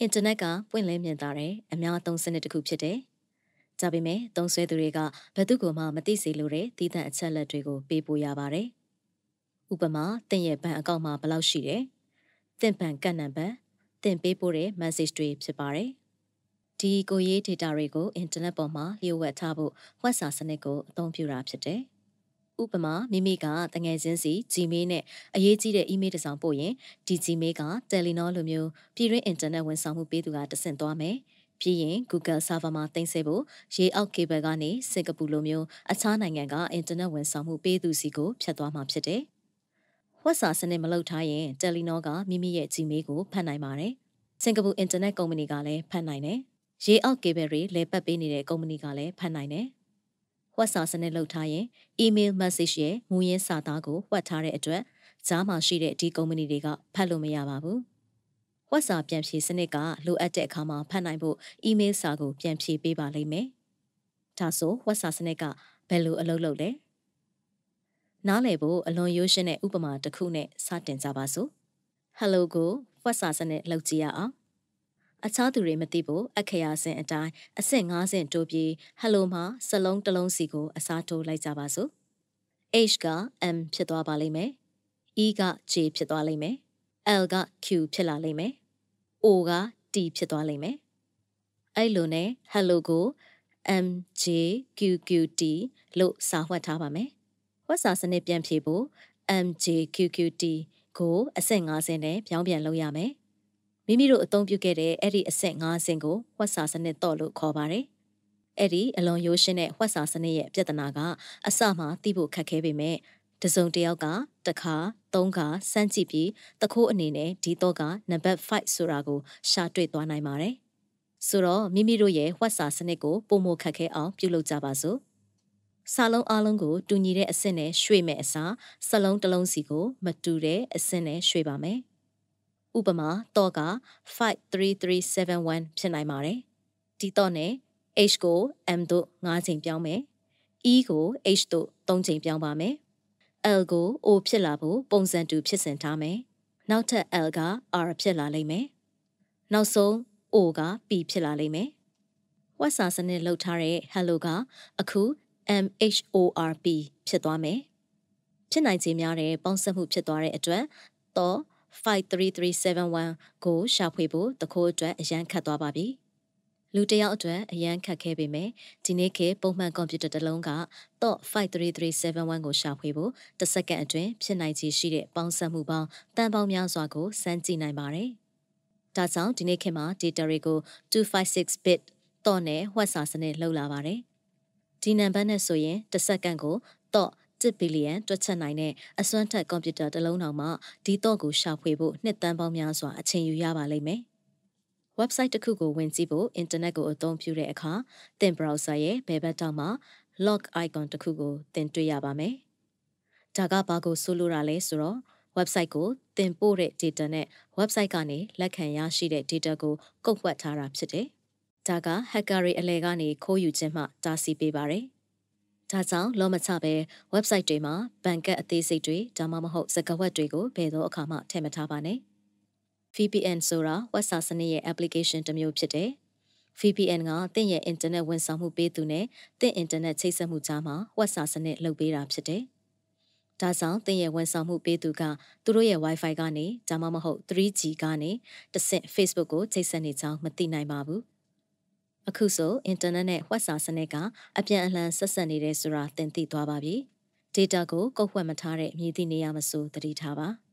အင်တာနက်ကပွင့်လင်းမြင်သာတဲ့အများသုံးစနစ်တစ်ခုဖြစ်တယ်။ဒါပေမဲ့သုံးစွဲသူတွေကဘယ်သူမှမသိစေလိုတဲ့တည်တဲ့အချက်လက်တွေကိုပေးပို့ရပါတယ်။ဥပမာတင့်ရဲ့ဘဏ်အကောင့်မှာဘယ်လောက်ရှိတယ်။တင့်ဘဏ်ကတ်နံပါတ်တင့်ပေးပို့တဲ့ message တွေဖြစ်ပါတယ်။ဒီကိုရေး data တွေကိုအင်တာနက်ပေါ်မှာလျှို့ဝှက်ထားဖို့ web စာစနစ်ကိုအသုံးပြုတာဖြစ်တယ်။ ဥပမာမိမိကတငယ်ချင်းစီ Gmail နဲ့အရေးကြီးတဲ့ email တစ်စောင်ပို့ရင်ဒီ Gmail က Telenor လိုမျိုးပြည်တွင်း internet ဝန်ဆောင်မှုပေးသူကတဆင့်သွားမယ်။ပြီးရင် Google server မှာတင်ဆက်ဖို့ရေအောက် cable ကနေစင်ကာပူလိုမျိုးအခြားနိုင်ငံက internet ဝန်ဆောင်မှုပေးသူစီကိုဖြတ်သွားမှာဖြစ်တယ်။ဝက်စာစနစ်မလုပ်ထားရင် Telenor ကမိမိရဲ့ Gmail ကိုဖတ်နိုင်ပါတယ်။စင်ကာပူ internet ကုမ္ပဏီကလည်းဖတ်နိုင်တယ်။ရေအောက် cable တွေလဲပတ်ပေးနေတဲ့ကုမ္ပဏီကလည်းဖတ်နိုင်တယ်။ ဝက်စာစနစ်လုပ်ထားရင် email message ရဲ့မူရင်းစာသားကိုဝှက်ထားတဲ့အတွက်ဈာမှာရှိတဲ့ဒီကုမ္ပဏီတွေကဖတ်လို့မရပါဘူး။ဝက်စာပြန်ဖြေစနစ်ကလိုအပ်တဲ့အခါမှာဖတ်နိုင်ဖို့ email စာကိုပြန်ဖြေပေးပါလိမ့်မယ်။ဒါဆိုဝက်စာစနစ်ကဘယ်လိုအလုပ်လုပ်လဲ။နားလည်ဖို့အလွန်ရိုးရှင်းတဲ့ဥပမာတစ်ခုနဲ့စတင်ကြပါစို့။ Hello ကိုဝက်စာစနစ်လုပ်ကြည့်ရအောင် အခြားသူတွေမသိဖို့အခရာစင်အတိုင်းအဆင့်၅ဆင့်တိုးပြီးဟယ်လိုမှာစလုံးတစ်လုံးစီကိုအစားထိုးလိုက်ကြပါစို့ H က M ဖြစ်သွားပါလိမ့်မယ် E က J ဖြစ်သွားလိမ့်မယ် L က Q ဖြစ်လာလိမ့်မယ် O က T ဖြစ်သွားလိမ့်မယ်အဲ့လိုနဲ့ hello ကို MJQQT လို့စာဝတ်ထားပါမယ်ဝက်စာစနစ်ပြန်ဖြေဖို့ MJQQT ကိုအဆင့်၅ဆင့်နဲ့ပြောင်းပြန်လုပ်ရမယ် မိမိတို့အသုံးပြုခဲ့တဲ့အဲ့ဒီအဆင့်၅ဆင့်ကိုဝက်စာစနစ်တော့လို့ခေါ်ပါတယ်။အဲ့ဒီအလွန်ရိုးရှင်းတဲ့ဝက်စာစနစ်ရဲ့ပြဿနာကအစမှသိဖို့ခက်ခဲပေမဲ့တစုံတယောက်ကတခါသုံးခါစမ်းကြည့်ပြီးတခိုးအနေနဲ့ဒီတော့ကနံပါတ်5ဆိုတာကိုရှာတွေ့သွားနိုင်ပါတယ်။ဆိုတော့မိမိတို့ရဲ့ဝက်စာစနစ်ကိုပုံမခက်ခဲအောင်ပြုလုပ်ကြပါစို့။စာလုံးအလုံးကိုတူညီတဲ့အဆင့်နဲ့ရွှေ့မဲ့အစားစလုံးတစ်လုံးစီကိုမတူတဲ့အဆင့်နဲ့ရွှေ့ပါမယ်။ ဥပမာတော့က53371ဖြစ်နိုင်ပါတယ်ဒီတော့နဲ့ h ကို m တို့5ချိန်ပြောင်းမယ် e ကို h တို့3ချိန်ပြောင်းပါမယ် l ကို o ဖြစ်လာဖို့ပုံစံတူဖြစ်စဉ်ထားမယ်နောက်ထပ် l က r ဖြစ်လာလိမ့်မယ်နောက်ဆုံး o က p ဖြစ်လာလိမ့်မယ်ဝက်စာစနစ်လောက်ထားတဲ့ hello ကအခု MHORP ဖြစ်သွားမယ်ဖြစ်နိုင်ခြေများတဲ့ပေါင်းစပ်မှုဖြစ်သွားတဲ့အတွက်တော့ 53371ကိုရှာဖွေဖို့တခိုးအတွက်အရန်ခတ်သွားပါပြီ။လူတယောက်အတွက်အရန်ခတ်ခဲ့ပေမဲ့ဒီနေ့ခေတ်ပုံမှန်ကွန်ပျူတာတစ်လုံးကတော့53371ကိုရှာဖွေဖို့တစ်စက္ကန့်အတွင်းဖြစ်နိုင်ခြေရှိတဲ့ပေါင်းစပ်မှုပေါင်းတန်ပေါင်းများစွာကိုစမ်းကြည့်နိုင်ပါတယ်။ဒါကြောင့်ဒီနေ့ခေတ်မှာ data တွေကို256 bit တော့နဲ့ဝှက်စာစနစ်လောက်လာပါတယ်။ဒီနံပါတ်နဲ့ဆိုရင်တစ်စက္ကန့်ကိုတော့ 1ဘီလီယံတွက်ချက်နိုင်တဲ့အစွမ်းထက်ကွန်ပျူတာတစ်လုံးတောင်မှဒီတော့ကိုရှာဖွေဖို့နှစ်တန်းပေါင်းများစွာအချိန်ယူရပါလိမ့်မယ်။ website တစ်ခုကိုဝင်ကြည့်ဖို့ internet ကိုအသုံးပြုတဲ့အခါသင် browser ရဲ့ဘယ်ဘက်တောင်မှ log icon တစ်ခုကိုသင်တွေ့ရပါမယ်။ဒါကဘာကိုဆိုလိုတာလဲဆိုတော့ website ကိုသင်ပို့တဲ့ data နဲ့ website ကနေလက်ခံရရှိတဲ့ data ကိုကုတ်ဝှက်ထားတာဖြစ်တယ်။ဒါက hacker တွေအလဲကနေခိုးယူခြင်းမှတားဆီးပေးပါတယ်။ ဒါကြောင့်လောမချပဲ website တွေမှာဘဏ်ကတ်အသေးစိတ်တွေဒါမှမဟုတ်စကားဝတ်တွေကိုဘယ်သောအခါမှထည့်မထားပါနဲ့ VPN ဆိုတာ web စာစနစ်ရဲ့ application တစ်မျိုးဖြစ်တယ်။ VPN ကသင်ရဲ့ internet ဝန်ဆောင်မှုပေးသူနဲ့သင် internet ချိတ်ဆက်မှုကြားမှာ web စာစနစ်လုပ်ပေးတာဖြစ်တယ်။ဒါကြောင့်သင်ရဲ့ဝန်ဆောင်မှုပေးသူကသူတို့ရဲ့ Wi-Fi ကနေဒါမှမဟုတ် 3G ကနေတစ်ဆင့် Facebook ကိုချိတ်ဆက်နေကြောင်းမသိနိုင်ပါဘူး။ အခုဆိုအင်တာနက်နဲ့ဝက်စာစနစ်ကအပြန်အလှန်ဆက်ဆက်နေတယ်ဆိုတာသင်သိသွားပါပြီ။ data ကိုကုတ်ဝှက်မထားတဲ့မြည်သည့်နေရာမဆိုသတိထားပါ။